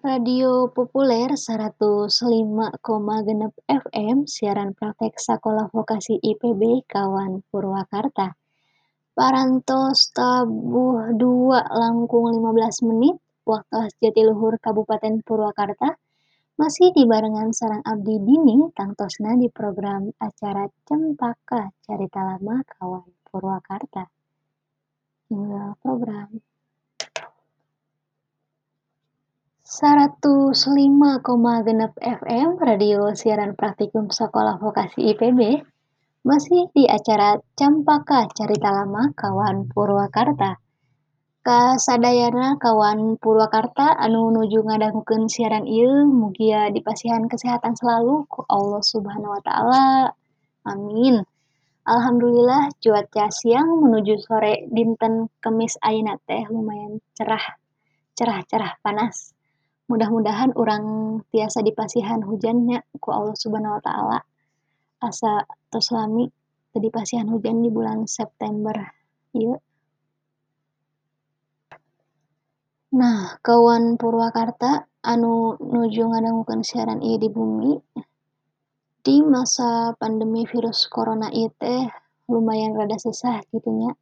Radio Populer 105,6 FM siaran praktek Sakola Vokasi IPB kawan Purwakarta. Parantos tabuh 2 langkung 15 menit waktu Jatiluhur Kabupaten Purwakarta masih dibarengan sarang Abdi Dini tangtosna di program acara Cempaka Carita Lama kawan Purwakarta. Tinggal program. 105,6 FM Radio Siaran Praktikum Sekolah Vokasi IPB masih di acara Campaka Carita Lama kawan Purwakarta. Kasadayana kawan Purwakarta anu nuju ngadangukeun siaran ieu mugia dipasihan kesehatan selalu ku Allah Subhanahu wa taala. Amin. Alhamdulillah cuaca siang menuju sore dinten Kemis ayeuna teh lumayan cerah. Cerah-cerah panas mudah-mudahan orang tiasa dipasihan hujannya. Ku Allah subhanahu wa ta'ala. Asa tos lami tadi pasihan hujan di bulan September. Iya nah kawan Purwakarta anu nuju ngadangukeun siaran ieu di bumi. Di masa pandemi virus corona teh lumayan rada susah gitunya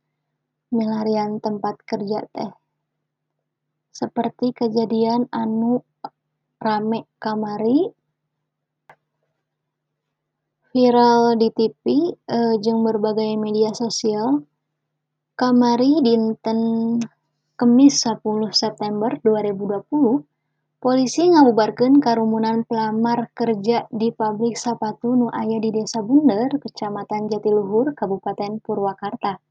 melarian tempat kerja teh seperti kejadian anu rame kamari viral di TV eh, jeung berbagai media sosial kamari dinten Kemis 10 September 2020 polisi ngabubarkeun karumunan pelamar kerja di pabrik sepatu nu aya di Desa Bunder, Kecamatan Jatiluhur, Kabupaten Purwakarta.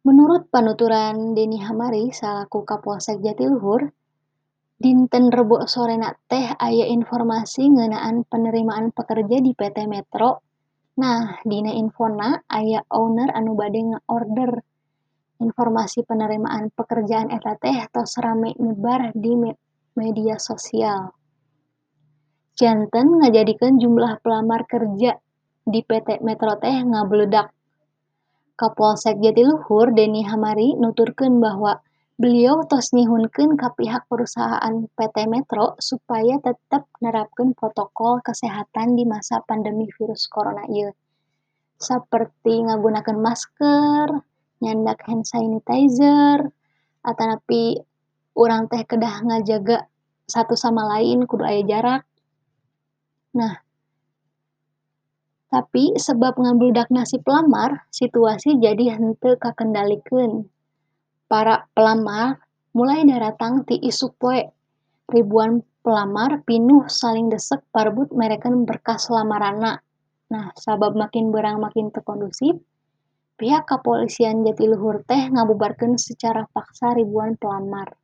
Menurut penuturan Deni Hamari selaku Kapolsek Jatiluhur, dinten Rebo sorena teh aya informasi ngeunaan penerimaan pekerja di PT Metro. Nah, dina infona aya owner anu bade order informasi penerimaan pekerjaan eta teh tos rame nyebar di me media sosial. Janten ngajadikeun jumlah pelamar kerja di PT Metro teh ngabludak Kapolsek Jatiluhur Deni Hamari nuturkeun bahwa beliau tos nyihunkeun ka pihak perusahaan PT Metro supaya tetap nerapkeun protokol kesehatan di masa pandemi virus corona ieu. Seperti nggunakan masker, nyandak hand sanitizer, atanapi urang teh kedah ngajaga satu sama lain kudu aya jarak. Nah, tapi sebab ngabludak nasi pelamar, situasi jadi henteu kakendalikeun. Para pelamar mulai daratang ti isuk poe. Ribuan pelamar pinuh saling desek parbut merekan berkas lamaranna. Nah, sabab makin berang makin terkondusif, pihak kepolisian Jatiluhur teh ngabubarkeun secara paksa ribuan pelamar.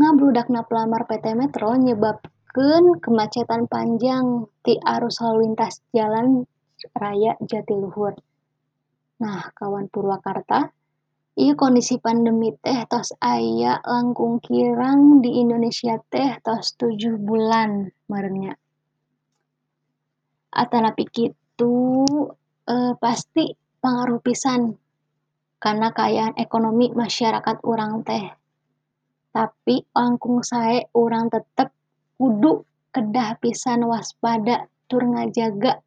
Ngabludakna pelamar PT Metro nyebab menyebabkeun kemacetan panjang ti arus lalu lintas jalan raya Jatiluhur. Nah, kawan Purwakarta, ieu kondisi pandemi teh tos aya langkung kirang di Indonesia teh tos tujuh bulan merenya. Atanapi kitu eh, pasti pengaruh pisan karena kayaan ekonomi masyarakat orang teh. Tapi langkung sae orang tetep kudu kedah pisan waspada tur ngajaga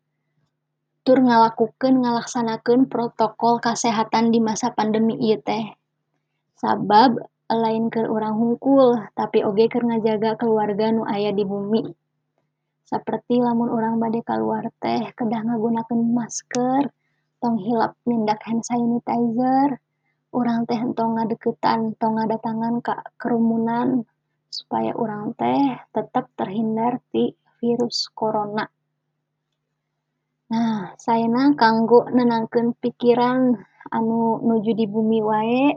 tur ngalakukeun ngalaksanakeun protokol kesehatan di masa pandemi ieu teh. Sabab lain ke orang hungkul tapi oge keur ngajaga keluarga nu aya di bumi. Seperti lamun orang bade keluar teh kedah ngagunakeun masker, tong hilap nyendak hand sanitizer, orang teh entong ngadeketan, tong ngadatangan ka kerumunan supaya orang teh tetap terhindar di virus corona. Nah, sayana kanggo nenangkeun pikiran anu nuju di bumi wae,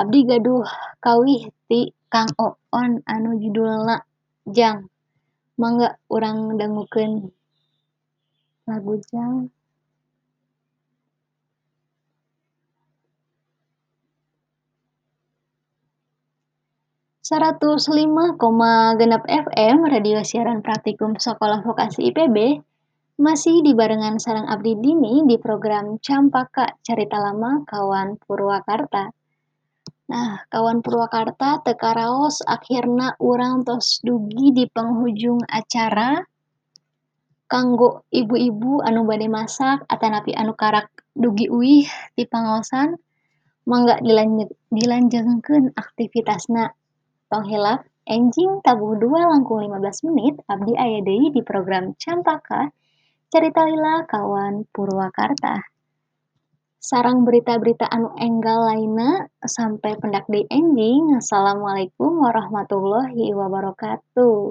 abdi gaduh kawih ti Kang Oon anu judulna Jang. Mangga urang dangukeun lagu Jang. 105,6 FM Radio Siaran Praktikum Sekolah Vokasi IPB masih dibarengan sarang Abdi Dini di program Campaka Cerita Lama Kawan Purwakarta. Nah, kawan Purwakarta teka raos akhirna urang tos dugi di penghujung acara kanggo ibu-ibu anu bade masak atanapi anu karak dugi uih ti pangaosan mangga dilanjengkeun aktivitasna. Tong hilap enjing tabuh dua langkung 15 menit abdi aya deui di program Campaka Carita Lila kawan Purwakarta. Sarang berita-berita anu enggal lainna sampai pendak deui enjing. Assalamualaikum warahmatullahi wabarakatuh.